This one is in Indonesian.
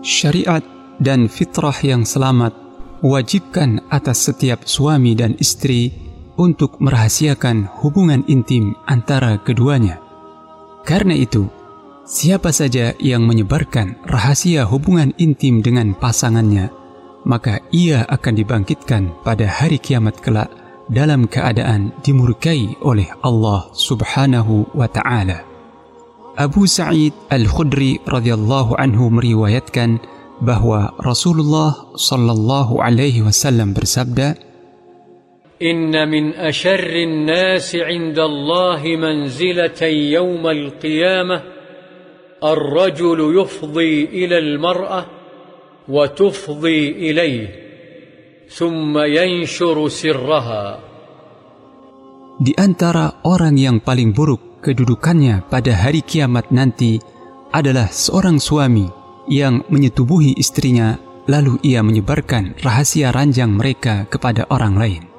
Syariat dan fitrah yang selamat wajibkan atas setiap suami dan istri untuk merahasiakan hubungan intim antara keduanya. Karena itu, siapa saja yang menyebarkan rahasia hubungan intim dengan pasangannya, maka ia akan dibangkitkan pada hari kiamat kelak dalam keadaan dimurkai oleh Allah Subhanahu wa taala. أبو سعيد الخدري رضي الله عنه مريويتكن بهو رسول الله صلى الله عليه وسلم برسبدة إن من أشر الناس عند الله منزلة يوم القيامة الرجل يفضي إلى المرأة وتفضي إليه ثم ينشر سرها. Di antara orang yang paling buruk kedudukannya pada hari kiamat nanti adalah seorang suami yang menyetubuhi istrinya lalu ia menyebarkan rahasia ranjang mereka kepada orang lain.